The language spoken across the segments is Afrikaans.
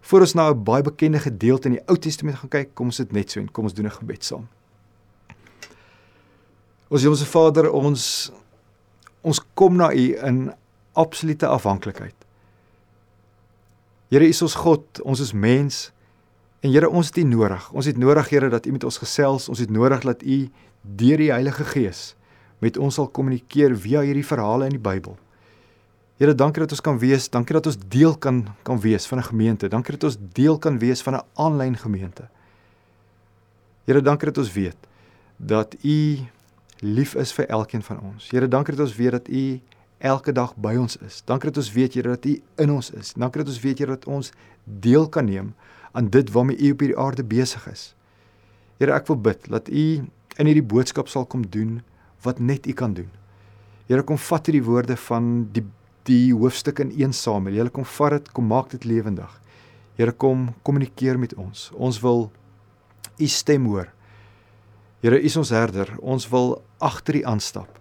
Voor ons na 'n baie bekende gedeelte in die Ou Testament gaan kyk, kom ons dit net so en kom ons doen 'n gebed saam. Ons Hemelse Vader, ons ons kom na U in absolute afhanklikheid. Here, U is ons God, ons is mens. En Here, ons het U nodig. Ons het nodig, Here, dat U met ons gesels. Ons het nodig dat U deur die Heilige Gees met ons sal kommunikeer via hierdie verhale in die Bybel. Here, dankie dat ons kan wees, dankie dat ons deel kan kan wees van 'n gemeente. Dankie dat ons deel kan wees van 'n aanlyn gemeente. Here, dankie dat ons weet dat U lief is vir elkeen van ons. Here, dankie dat ons weet dat U elke dag by ons is. Dankie dat ons weet Here dat U in ons is. Dankie dat ons weet Here dat ons deel kan neem aan dit waarmee U op hierdie aarde besig is. Here, ek wil bid dat U in hierdie boodskap sal kom doen wat net U kan doen. Here kom vat hierdie woorde van die die hoofstuk in 1 Samuel. Here kom vat dit, kom maak dit lewendig. Here kom kommunikeer met ons. Ons wil U stem hoor. Here, U is ons herder. Ons wil agter U aanstap.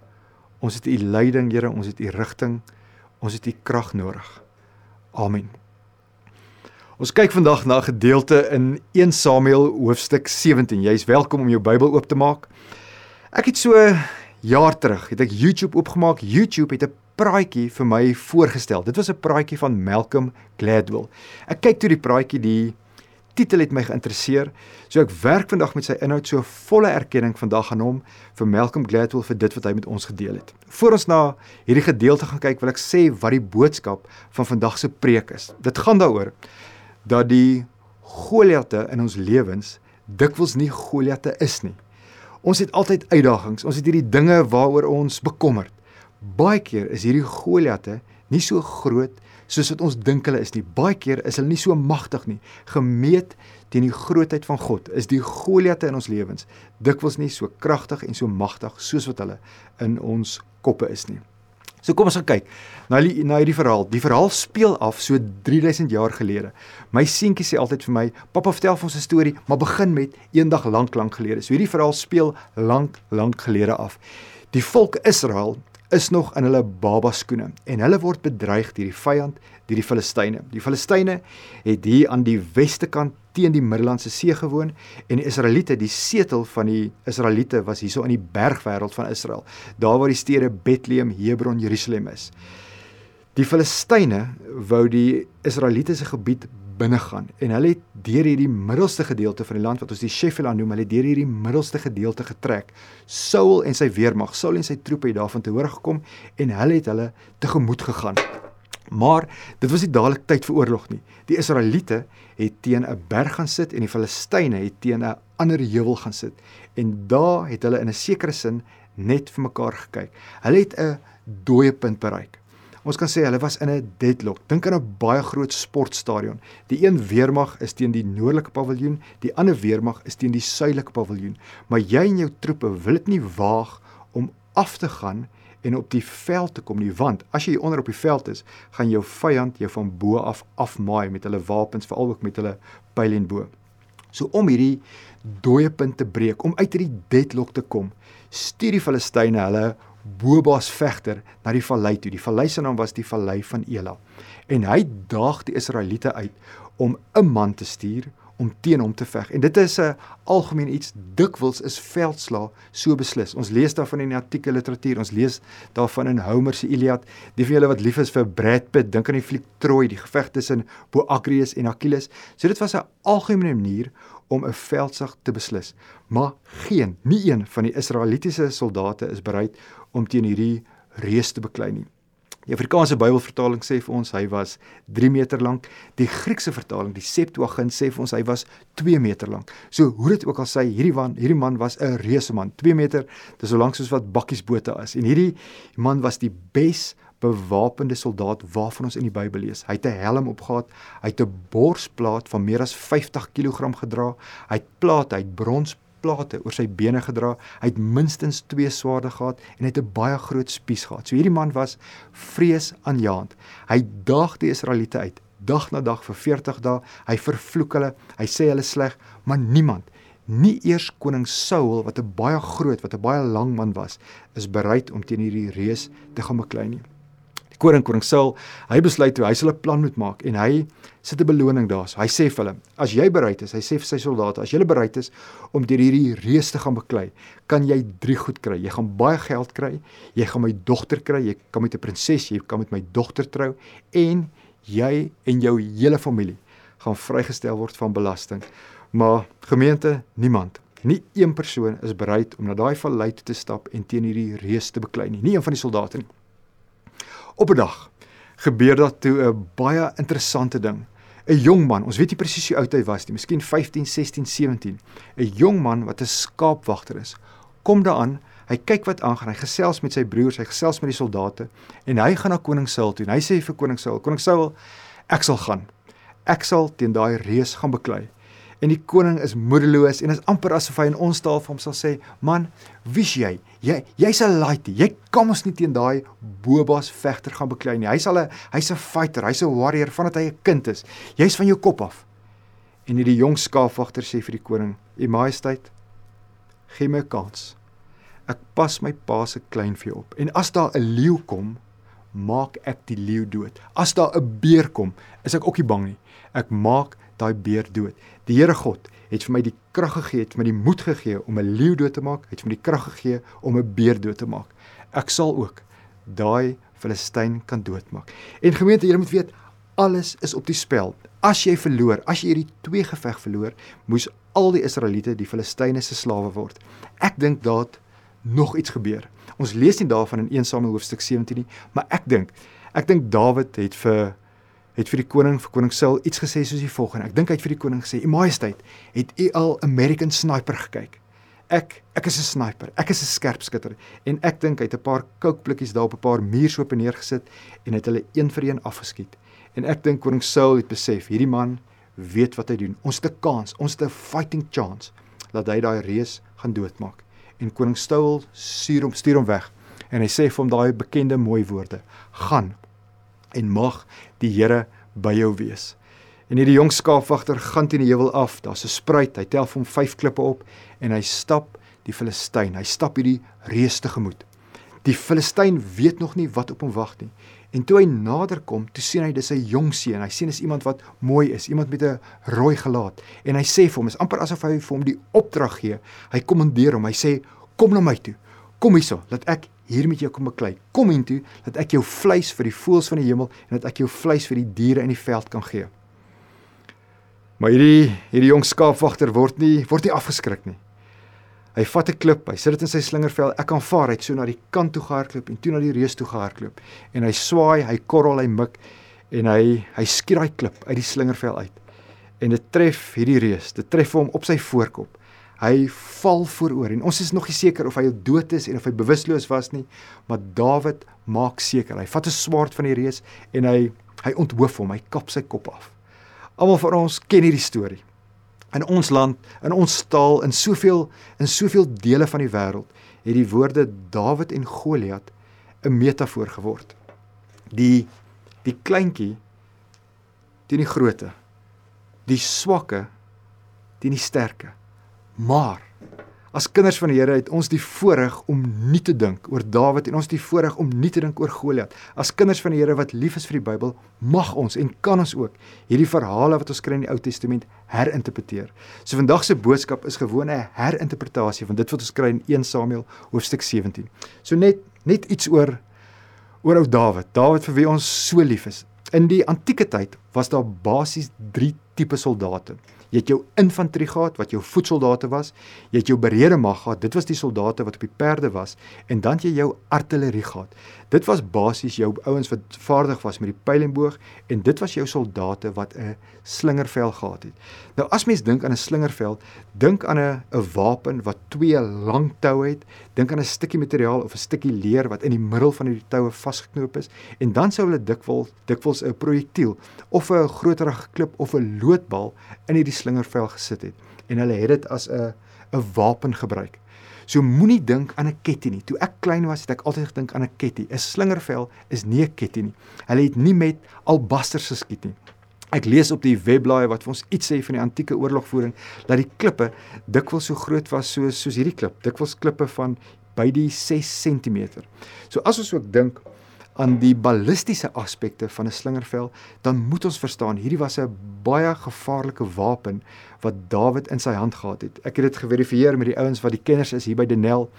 Ons het U leiding, Here, ons het U rigting. Ons het U krag nodig. Amen. Ons kyk vandag na 'n gedeelte in 1 Samuel hoofstuk 17. Jy's welkom om jou Bybel oop te maak. Ek het so jaar terug het ek YouTube oopgemaak. YouTube het 'n praatjie vir my voorgestel. Dit was 'n praatjie van Malcolm Gladwell. Ek kyk toe die praatjie, die titel het my geïnteresseer. So ek werk vandag met sy inhoud so volle erkenning vandag aan hom vir Malcolm Gladwell vir dit wat hy met ons gedeel het. Voor ons na hierdie gedeelte gaan kyk, wil ek sê wat die boodskap van vandag se preek is. Dit gaan daaroor dat die Goliatte in ons lewens dikwels nie Goliatte is nie. Ons het altyd uitdagings. Ons het hierdie dinge waaroor ons bekommerd. Baie keer is hierdie Goliatte nie so groot soos wat ons dink hulle is nie. Baie keer is hulle nie so magtig nie. Gemeet teen die grootheid van God is die Goliatte in ons lewens dikwels nie so kragtig en so magtig soos wat hulle in ons koppe is nie. So kom ons gaan kyk na die, na hierdie verhaal. Die verhaal speel af so 3000 jaar gelede. My seentjie sê altyd vir my, "Pappa, vertel vir ons 'n storie, maar begin met eendag lank lank gelede." So hierdie verhaal speel lank lank gelede af. Die volk Israel is nog in hulle baba skoene en hulle word bedreig deur die vyand, deur die Filistyne. Die Filistyne het hier aan die weste kant teen die Middellandse See gewoon en die Israeliete, die setel van die Israeliete was hierso in die bergwêreld van Israel, daar waar die stede Bethlehem, Hebron, Jerusalem is. Die Filistyne wou die Israeliete se gebied binnegaan en hulle het deur hierdie middelste gedeelte van die land wat ons die Shefela noem, hulle het deur hierdie middelste gedeelte getrek. Saul en sy weermag, Saul en sy troepe het daarvan te hoor gekom en hulle het hulle tegemoet gegaan. Maar dit was nie dadelik tyd vir oorlog nie. Die Israeliete het teen 'n berg gaan sit en die Filistyne het teen 'n ander heuwel gaan sit. En daar het hulle in 'n sekere sin net vir mekaar gekyk. Hulle het 'n dooie punt bereik. Ons kan sê hulle was in 'n deadlock. Dink aan 'n baie groot sportstadion. Die een weermag is teen die noordelike paviljoen, die ander weermag is teen die suidelike paviljoen. Maar jy en jou troepe wil dit nie waag om af te gaan en op die veld te kom nie want as jy onder op die veld is gaan jou vyand jou van bo af afmaai met hulle wapens veral ook met hulle pyl en bo. So om hierdie dooie punt te breek, om uit hierdie deadlock te kom, stuur die Filistyne hulle bobaas vegter na die vallei toe. Die vallei se naam was die vallei van Ela. En hy daag die Israeliete uit om 'n man te stuur om teen hom te veg. En dit is 'n algemeen iets dikwels is veldslaa so beslis. Ons lees daarvan in die antieke literatuur. Ons lees daarvan in Homer se Iliad. Die van julle wat lief is vir Brad Pitt, dink aan die fliek Troy, die geveg tussen Boagrius en Achilles. So dit was 'n algemene manier om 'n veldslag te beslis. Maar geen, nie een van die Israelitiese soldate is bereid om teen hierdie reus te beklei nie. Die Afrikaanse Bybelvertaling sê vir ons hy was 3 meter lank. Die Griekse vertaling, die Septuagint sê vir ons hy was 2 meter lank. So hoe dit ook al sê, hierdie man, hierdie man was 'n reuse man, 2 meter, dis so lank soos wat bakkiesbote is. En hierdie man was die bes bewapende soldaat waarvan ons in die Bybel lees. Hy het 'n helm opgehad, hy het 'n borsplaat van meer as 50 kg gedra, hy het plate, hy het brons plate oor sy bene gedra. Hy het minstens 2 swaarde gehad en hy het 'n baie groot spies gehad. So hierdie man was vreesaanjaend. Hy daag die Israeliete uit dag na dag vir 40 dae. Hy vervloek hulle. Hy sê hulle sleg, maar niemand Nie eers koning Saul wat 'n baie groot, wat 'n baie lang man was, is bereid om teen hierdie reus te gaan beklei nie. Koning koning Saul, hy besluit toe hy sal 'n plan moet maak en hy sit 'n beloning daar. So hy sê vir hulle, as jy bereid is, hy sê vir sy soldate, as jy bereid is om deur hierdie reus te gaan beklei, kan jy drie goed kry. Jy gaan baie geld kry, jy gaan my dogter kry, jy kan met 'n prinses, jy kan met my dogter trou en jy en jou hele familie gaan vrygestel word van belasting. Maar gemeente, niemand Nie een persoon is bereid om na daai vallei toe te stap en teen hierdie reus te beklei nie. Nie een van die soldate nie. Op 'n dag gebeur daar toe 'n baie interessante ding. 'n Jong man, ons weet nie presies hoe oud hy was nie, miskien 15, 16, 17. 'n Jong man wat 'n skaapwagter is, kom daaraan. Hy kyk wat aangaan. Hy gesels met sy broers, hy gesels met die soldate en hy gaan na koning Saul toe en hy sê vir koning Saul: "Koning Saul, ek sal gaan. Ek sal teen daai reus gaan beklei." En die koning is moedeloos en is amper asof hy in ons taal vir hom sal sê man wie's jy? Jy jy's 'n laity jy kan ons nie teen daai bobas vegter gaan beklei nie. Hy's al 'n hy's 'n fighter. Hy's 'n warrior vandat hy 'n kind is. Jy's van jou kop af. En hierdie jong skaapwagter sê vir die koning u majesteit gee my kans. Ek pas my pa se klein vir op. En as daar 'n leeu kom maak ek die leeu dood as daar 'n beer kom is ek ook nie bang nie ek maak daai beer dood. Die Here God het vir my die krag gegee, het my die moed gegee om 'n leeu dood te maak, het vir my die krag gegee om 'n beer dood te maak. Ek sal ook daai Filistyn kan doodmaak. En gemeente, julle moet weet, alles is op die spel. As jy verloor, as jy hierdie twee geveg verloor, moes al die Israeliete die Filistyne se slawe word. Ek dink dat nog iets gebeur. Ons lees nie daarvan in 1 Samuel hoofstuk 17 nie, maar ek dink ek dink Dawid het vir het vir die koning vir koning Saul iets gesê soos die volgende. Ek dink hy het vir die koning gesê: "U Majesteit, het u al American Sniper gekyk?" Ek ek is 'n sniper. Ek is 'n skerpskutter en ek dink hy het 'n paar kookblikkies daar op 'n paar muursoope neergesit en het hulle een vir een afgeskiet. En ek dink koning Saul het besef hierdie man weet wat hy doen. Ons het 'n kans, ons het 'n fighting chance dat hy daai reus gaan doodmaak. En koning Saul stuur hom stuur hom weg en hy sê vir hom daai bekende mooi woorde: "Gaan en mag die Here by jou wees. En hierdie jong skaapwagter gaan teen die heuwel af. Daar's 'n spruit. Hy tel hom 5 klippe op en hy stap die Filistyn. Hy stap hierdie reus tegemoet. Die Filistyn weet nog nie wat op hom wag nie. En toe hy nader kom, toe sien hy dis 'n jong seun. Hy sien is iemand wat mooi is, iemand met 'n rooi gelaat. En hy sê vir hom, is amper asof hy vir hom die opdrag gee. Hy kommandeer hom. Hy sê, "Kom na my toe. Kom hierso, laat ek hier met jou kom beklei. Kom intoe dat ek jou vleis vir die voëls van die hemel en dat ek jou vleis vir die diere in die veld kan gee. Maar hierdie hierdie jong skaapwagter word nie word nie afgeskrik nie. Hy vat 'n klip, hy sit dit in sy slingervel. Ek kan vaar uit so na die kant toe gehardloop en toe na die reus toe gehardloop. En hy swaai, hy korrel, hy mik en hy hy skiet daai klip uit die slingervel uit. En dit tref hierdie reus, dit tref hom op sy voorkop. Hy val vooroor en ons is nog nie seker of hy dood is en of hy bewusteloos was nie, maar Dawid maak seker. Hy vat 'n swaard van die reus en hy hy onthoof hom, hy kap sy kop af. Almal van ons ken hierdie storie. In ons land, in ons taal, in soveel in soveel dele van die wêreld het die woorde Dawid en Goliat 'n metafoor geword. Die die kleintjie teen die groote. Die swakke teen die sterke. Maar as kinders van die Here het ons die voorreg om nie te dink oor Dawid en ons die voorreg om nie te dink oor Goliat. As kinders van die Here wat lief is vir die Bybel, mag ons en kan ons ook hierdie verhale wat ons kry in die Ou Testament herinterpreteer. So vandag se boodskap is gewoon 'n herinterpretasie van dit wat ons kry in 1 Samuel hoofstuk 17. So net net iets oor oor ou Dawid. Dawid vir wie ons so lief is. In die antieke tyd was daar basies 3 tipe soldate. Jy het jou infanterie gehad wat jou voetsoldate was. Jy het jou berede mag gehad. Dit was die soldate wat op die perde was en dan jy jou artillerie gehad. Dit was basies jou ouens wat vaardig was met die pyl en boog en dit was jou soldate wat 'n slingervel gehad het. Nou as mens dink aan 'n slingervel, dink aan 'n 'n wapen wat twee lang toue het. Dink aan 'n stukkie materiaal of 'n stukkie leer wat in die middel van die toue vasgeknoop is en dan sou hulle dikwels dikwels 'n projektiel of 'n groterige klip of 'n loodbal in hierdie slingervel gesit het en hulle het dit as 'n 'n wapen gebruik. So moenie dink aan 'n ketting nie. Toe ek klein was, het ek altyd gedink aan 'n ketting. 'n Slingervel is nie 'n ketting nie. Hulle het nie met albasters geskiet nie. Ek lees op die webblaaie wat vir ons iets sê van die antieke oorlogvoering dat die klippe dikwels so groot was soos soos hierdie klip, dikwels klippe van by die 6 cm. So as ons ook dink aan die ballistiese aspekte van 'n slingervel, dan moet ons verstaan hierdie was 'n baie gevaarlike wapen wat Dawid in sy hand gehad het. Ek het dit geverifieer met die ouens wat die kenners is hier by Denel.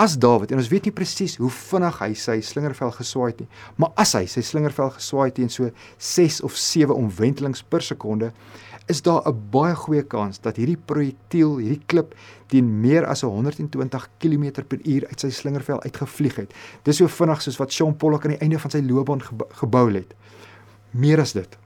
As Dawid en ons weet nie presies hoe vinnig hy sy slingervel geswaai het nie, maar as hy sy slingervel geswaai het teen so 6 of 7 omwentelings per sekonde, is daar 'n baie goeie kans dat hierdie projektiel, hierdie klip teen meer as 120 km/h uit sy slingervel uitgevlieg het. Dis so vinnig soos wat Sean Pollock aan die einde van sy loopbaan gebou het. Meer as dit.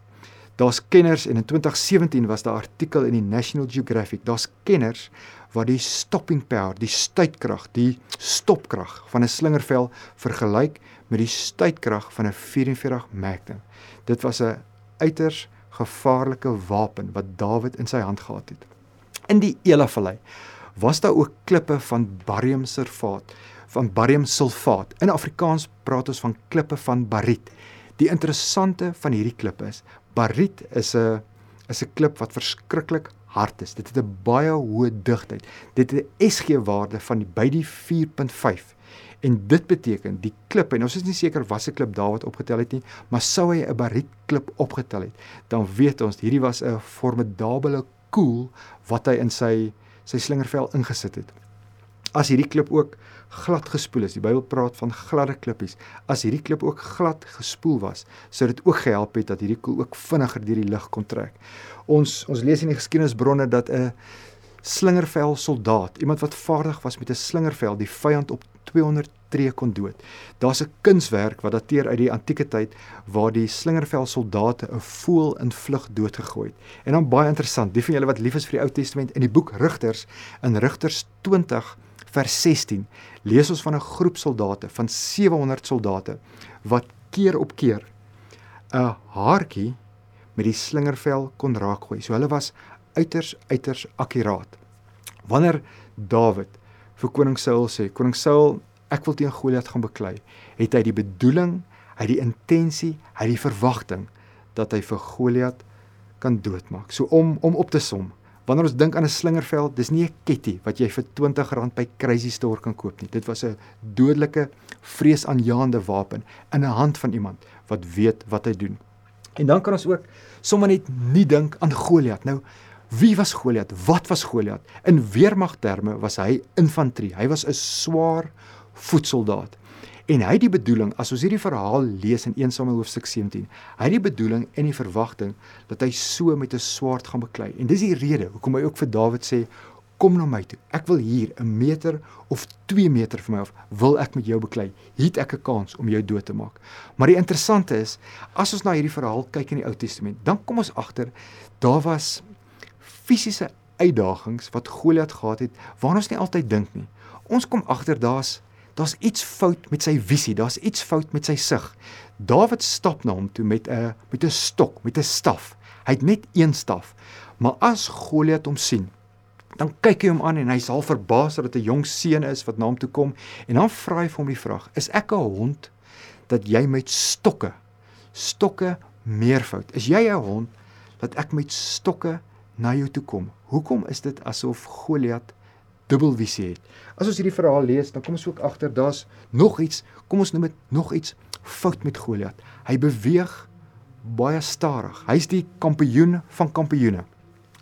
Daar's kenners en in 2017 was daar 'n artikel in die National Geographic. Daar's kenners wat die stopping power, die stuitkrag, die stopkrag van 'n slingervel vergelyk met die stuitkrag van 'n 44 Magnum. Dit was 'n uiters gevaarlike wapen wat Dawid in sy hand gehad het. In die Elavallei was daar ook klippe van bariumsulfaat, van bariumsulfaat. In Afrikaans praat ons van klippe van bariet. Die interessante van hierdie klippe is bariet is 'n is 'n klip wat verskriklik hard is. Dit het 'n baie hoë digtheid. Dit het 'n SG waarde van by die 4.5 En dit beteken die klip en ons is nie seker watter klip Dawid opgetel het nie, maar sou hy 'n bariet klip opgetel het, dan weet ons hierdie was 'n formidable koel wat hy in sy sy slingervel ingesit het. As hierdie klip ook glad gespoel is, die Bybel praat van gladde klippies. As hierdie klip ook glad gespoel was, sou dit ook gehelp het dat hierdie koel ook vinniger deur die lug kon trek. Ons ons lees in die geskiedenisbronne dat 'n slingervel soldaat, iemand wat vaardig was met 'n slingervel, die vyand op 200 tree kon dood. Daar's 'n kunswerk wat dateer uit die antieke tyd waar die slingervel soldate 'n voël in vlug doodgegooi het. En dan baie interessant, die van julle wat lief is vir die Ou Testament in die boek Rigters in Rigters 20 vers 16 lees ons van 'n groep soldate van 700 soldate wat keer op keer 'n haartjie met die slingervel kon raakgooi. So hulle was uiters uiters akkuraat. Wanneer Dawid vir koning Saul sê, koning Saul, ek wil teen Goliat gaan beklei, het hy die bedoeling, hy die intensie, hy die verwagting dat hy vir Goliat kan doodmaak. So om om op te som, wanneer ons dink aan 'n slingervel, dis nie 'n ketty wat jy vir R20 by Crazy Store kan koop nie. Dit was 'n dodelike, vreesaanjaende wapen in 'n hand van iemand wat weet wat hy doen. En dan kan ons ook sommer net nie dink aan Goliat. Nou, Wie was Goliat? Wat was Goliat? In weermagterme was hy infantrie. Hy was 'n swaar voetsoldaat. En hy het die bedoeling, as ons hierdie verhaal lees in 1 Samuel hoofstuk 17, hy het die bedoeling en die verwagting dat hy so met 'n swaard gaan beklei. En dis die rede hoekom hy ook vir Dawid sê, kom na my toe. Ek wil hier 'n meter of 2 meter van my af wil ek met jou beklei. Hier het ek 'n kans om jou dood te maak. Maar die interessante is, as ons na hierdie verhaal kyk in die Ou Testament, dan kom ons agter daar was fisiese uitdagings wat Goliat gehad het waarna ons nie altyd dink nie. Ons kom agter daar's daar's iets fout met sy visie, daar's iets fout met sy sig. Dawid stap na hom toe met 'n met 'n stok, met 'n staf. Hy het net een staf. Maar as Goliat hom sien, dan kyk hy hom aan en hy's al verbaas dat dit 'n jong seun is wat na hom toe kom en dan vra hy vir hom die vraag: "Is ek 'n hond dat jy met stokke stokke meervoud? Is jy 'n hond dat ek met stokke na jou toe kom. Hoekom is dit asof Goliat dubbelvisie het? As ons hierdie verhaal lees, dan kom ons ook agter daar's nog iets, kom ons noem dit nog iets fout met Goliat. Hy beweeg baie stadig. Hy's die kampioen van kampioene.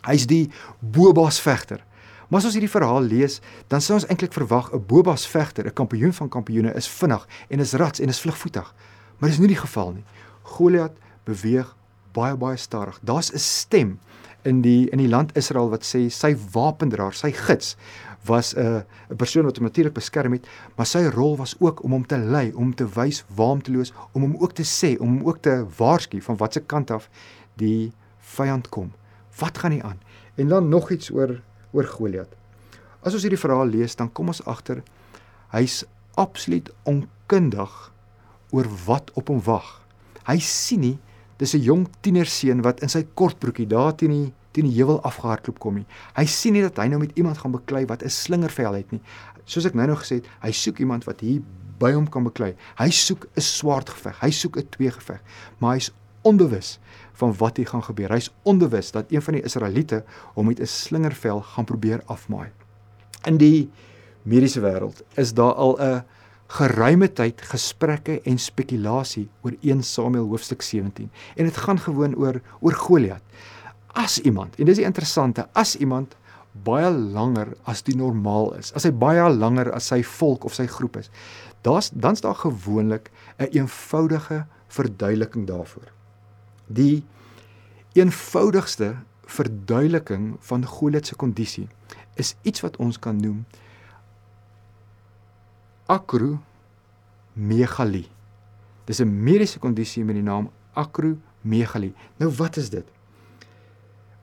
Hy's die Bobas vegter. Maar as ons hierdie verhaal lees, dan sou ons eintlik verwag 'n Bobas vegter, 'n kampioen van kampioene is vinnig en is rats en is vlugvoetig. Maar dis nie die geval nie. Goliat beweeg baie baie stadig. Daar's 'n stem in die in die land Israel wat sê sy wapendraer, sy gids was 'n 'n persoon wat hom natuurlik beskerm het, maar sy rol was ook om hom te lei, om te wys waar om te loos, om hom ook te sê, om hom ook te waarsku van watter kant af die vyand kom. Wat gaan nie aan? En dan nog iets oor oor Goliat. As ons hierdie verhaal lees, dan kom ons agter hy's absoluut onkundig oor wat op hom wag. Hy sien nie Dis 'n jong tienerseun wat in sy kortbroekie daar teen die teen die heuwel afgehardloop kom nie. Hy sien nie dat hy nou met iemand gaan beklei wat 'n slingervel het nie. Soos ek nou nog gesê het, hy soek iemand wat hier by hom kan beklei. Hy soek 'n swaard geveg. Hy soek 'n twee geveg. Maar hy's onbewus van wat hier gaan gebeur. Hy's onbewus dat een van die Israeliete hom met 'n slingervel gaan probeer afmaai. In die mediese wêreld is daar al 'n geruime tyd gesprekke en spekulasie oor 1 Samuel hoofstuk 17 en dit gaan gewoon oor oor Goliat. As iemand, en dis die interessante, as iemand baie langer as die normaal is, as hy baie langer as sy volk of sy groep is, daar's dan's daar gewoonlik 'n een eenvoudige verduideliking daarvoor. Die eenvoudigste verduideliking van Goliat se kondisie is iets wat ons kan noem akromegalie. Dis 'n mediese kondisie met die naam akromegalie. Nou wat is dit?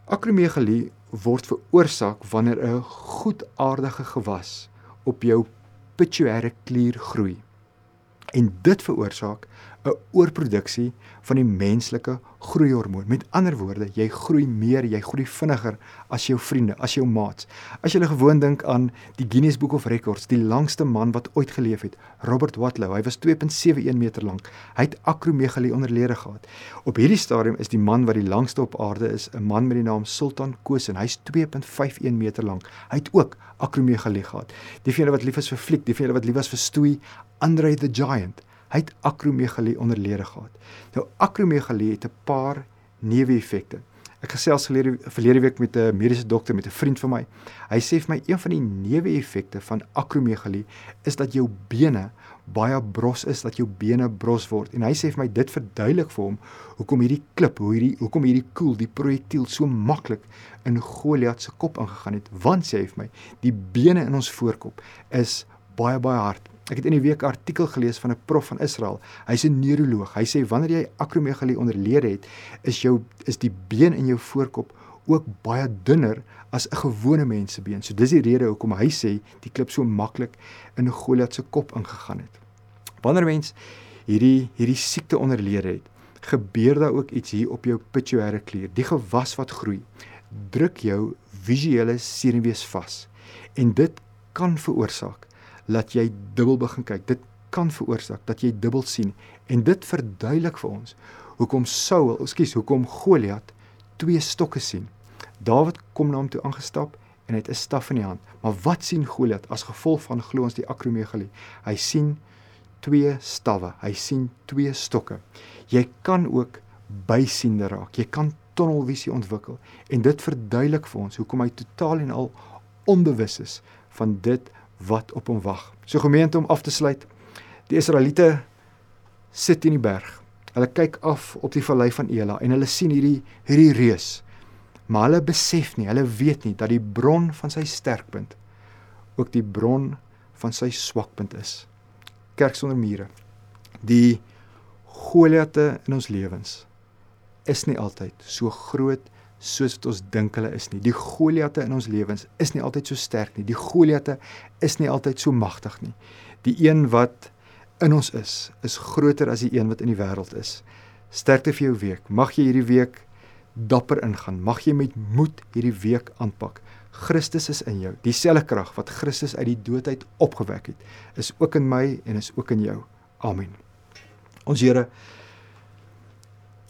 Akromegalie word veroorsaak wanneer 'n goedaardige gewas op jou pituitêre klier groei. En dit veroorsaak 'n oorproduksie van die menslike groeihormoon. Met ander woorde, jy groei meer, jy groei vinniger as jou vriende, as jou maats. As jy gewoon dink aan die Guinness Book of Records, die langste man wat ooit geleef het, Robert Wadlow. Hy was 2.71 meter lank. Hy het akromegalie onderlede gehad. Op hierdie stadium is die man wat die langste op aarde is, 'n man met die naam Sultan Kosen. Hy's 2.51 meter lank. Hy het ook akromegalie gehad. Die vriende wat lief is vir fliek, die vriende wat lief was vir stoei, Andre the Giant. Hy het akromegalie onderlede gehad. Nou akromegalie het 'n paar neeweffekte. Ek gesels gelede verlede week met 'n mediese dokter met 'n vriend van my. Hy sê vir my een van die neeweffekte van akromegalie is dat jou bene baie bros is, dat jou bene bros word. En hy sê vir my dit verduidelik vir hom hoekom hierdie klip, hoe hierdie hoekom hierdie koel, die projektiel so maklik in Goliat se kop ingegaan het. Want sê hy vir my, die bene in ons voorkop is baie baie hard. Ek het in die week 'n artikel gelees van 'n prof van Israel. Hy's 'n neuroloog. Hy sê wanneer jy akromegalie onderlede het, is jou is die been in jou voorkop ook baie dunner as 'n gewone mens se been. So dis die rede hoekom hy sê die klip so maklik in Goliat se kop ingegaan het. Wanneer mens hierdie hierdie siekte onderlede het, gebeur daar ook iets hier op jou pituitêre klier. Die gewas wat groei, druk jou visuele senuwees vas. En dit kan veroorsaak laat jy dubbel begin kyk. Dit kan veroorsaak dat jy dubbel sien en dit verduidelik vir ons hoekom Saul, ekskuus, hoekom Goliat twee stokke sien. Dawid kom na hom toe aangestap en hy het 'n staf in die hand. Maar wat sien Goliat as gevolg van glo ons die akromegalie? Hy sien twee stawwe. Hy sien twee stokke. Jy kan ook bysiende raak. Jy kan tunnelvisie ontwikkel en dit verduidelik vir ons hoekom hy totaal en al onbewus is van dit wat op hom wag. So gemeente om af te sluit. Die Israeliete sit in die berg. Hulle kyk af op die vallei van Ela en hulle sien hierdie hierdie reus. Maar hulle besef nie, hulle weet nie dat die bron van sy sterkpunt ook die bron van sy swakpunt is. Kerk sonder mure. Die Goliate in ons lewens is nie altyd so groot soos wat ons dink hulle is nie. Die Goliate in ons lewens is nie altyd so sterk nie. Die Goliate is nie altyd so magtig nie. Die een wat in ons is, is groter as die een wat in die wêreld is. Sterkte vir jou week. Mag jy hierdie week dapper ingaan. Mag jy met moed hierdie week aanpak. Christus is in jou. Dieselfde krag wat Christus uit die dood uit opgewek het, is ook in my en is ook in jou. Amen. Ons Here,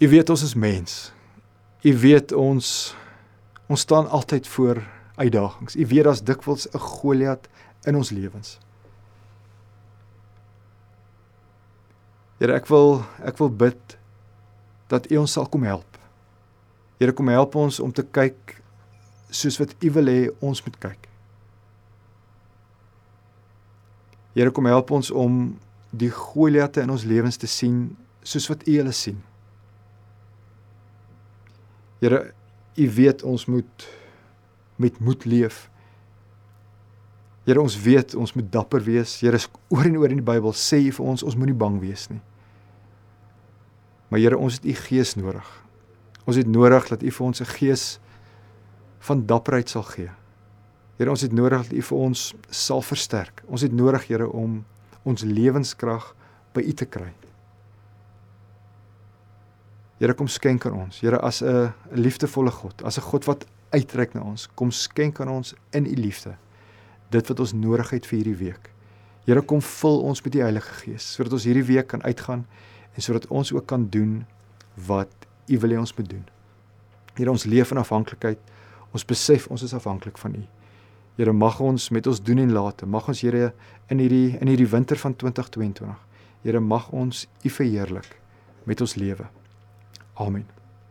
U weet ons is mens. U weet ons ons staan altyd voor uitdagings. U weet daar's dikwels 'n Goliat in ons lewens. Here, ek wil ek wil bid dat U ons sal kom help. Here, kom help ons om te kyk soos wat U wil hê ons moet kyk. Here, kom help ons om die Goliatte in ons lewens te sien soos wat U hulle sien. Here, U weet ons moet met moed leef. Here, ons weet ons moet dapper wees. Here, oor en oor in die Bybel sê U vir ons ons moenie bang wees nie. Maar Here, ons het U Gees nodig. Ons het nodig dat U vir ons 'n gees van dapperheid sal gee. Here, ons het nodig dat U vir ons sal versterk. Ons het nodig, Here, om ons lewenskrag by U te kry. Here kom skenk aan ons. Here as 'n liefdevolle God, as 'n God wat uitreik na ons, kom skenk aan ons in u liefde dit wat ons nodig het vir hierdie week. Here kom vul ons met die Heilige Gees sodat ons hierdie week kan uitgaan en sodat ons ook kan doen wat u wil hê ons moet doen. Here ons leef in afhanklikheid. Ons besef ons is afhanklik van u. Here mag ons met ons doen en late, mag ons Here in hierdie in hierdie winter van 2022, Here mag ons U verheerlik met ons lewe. Amen.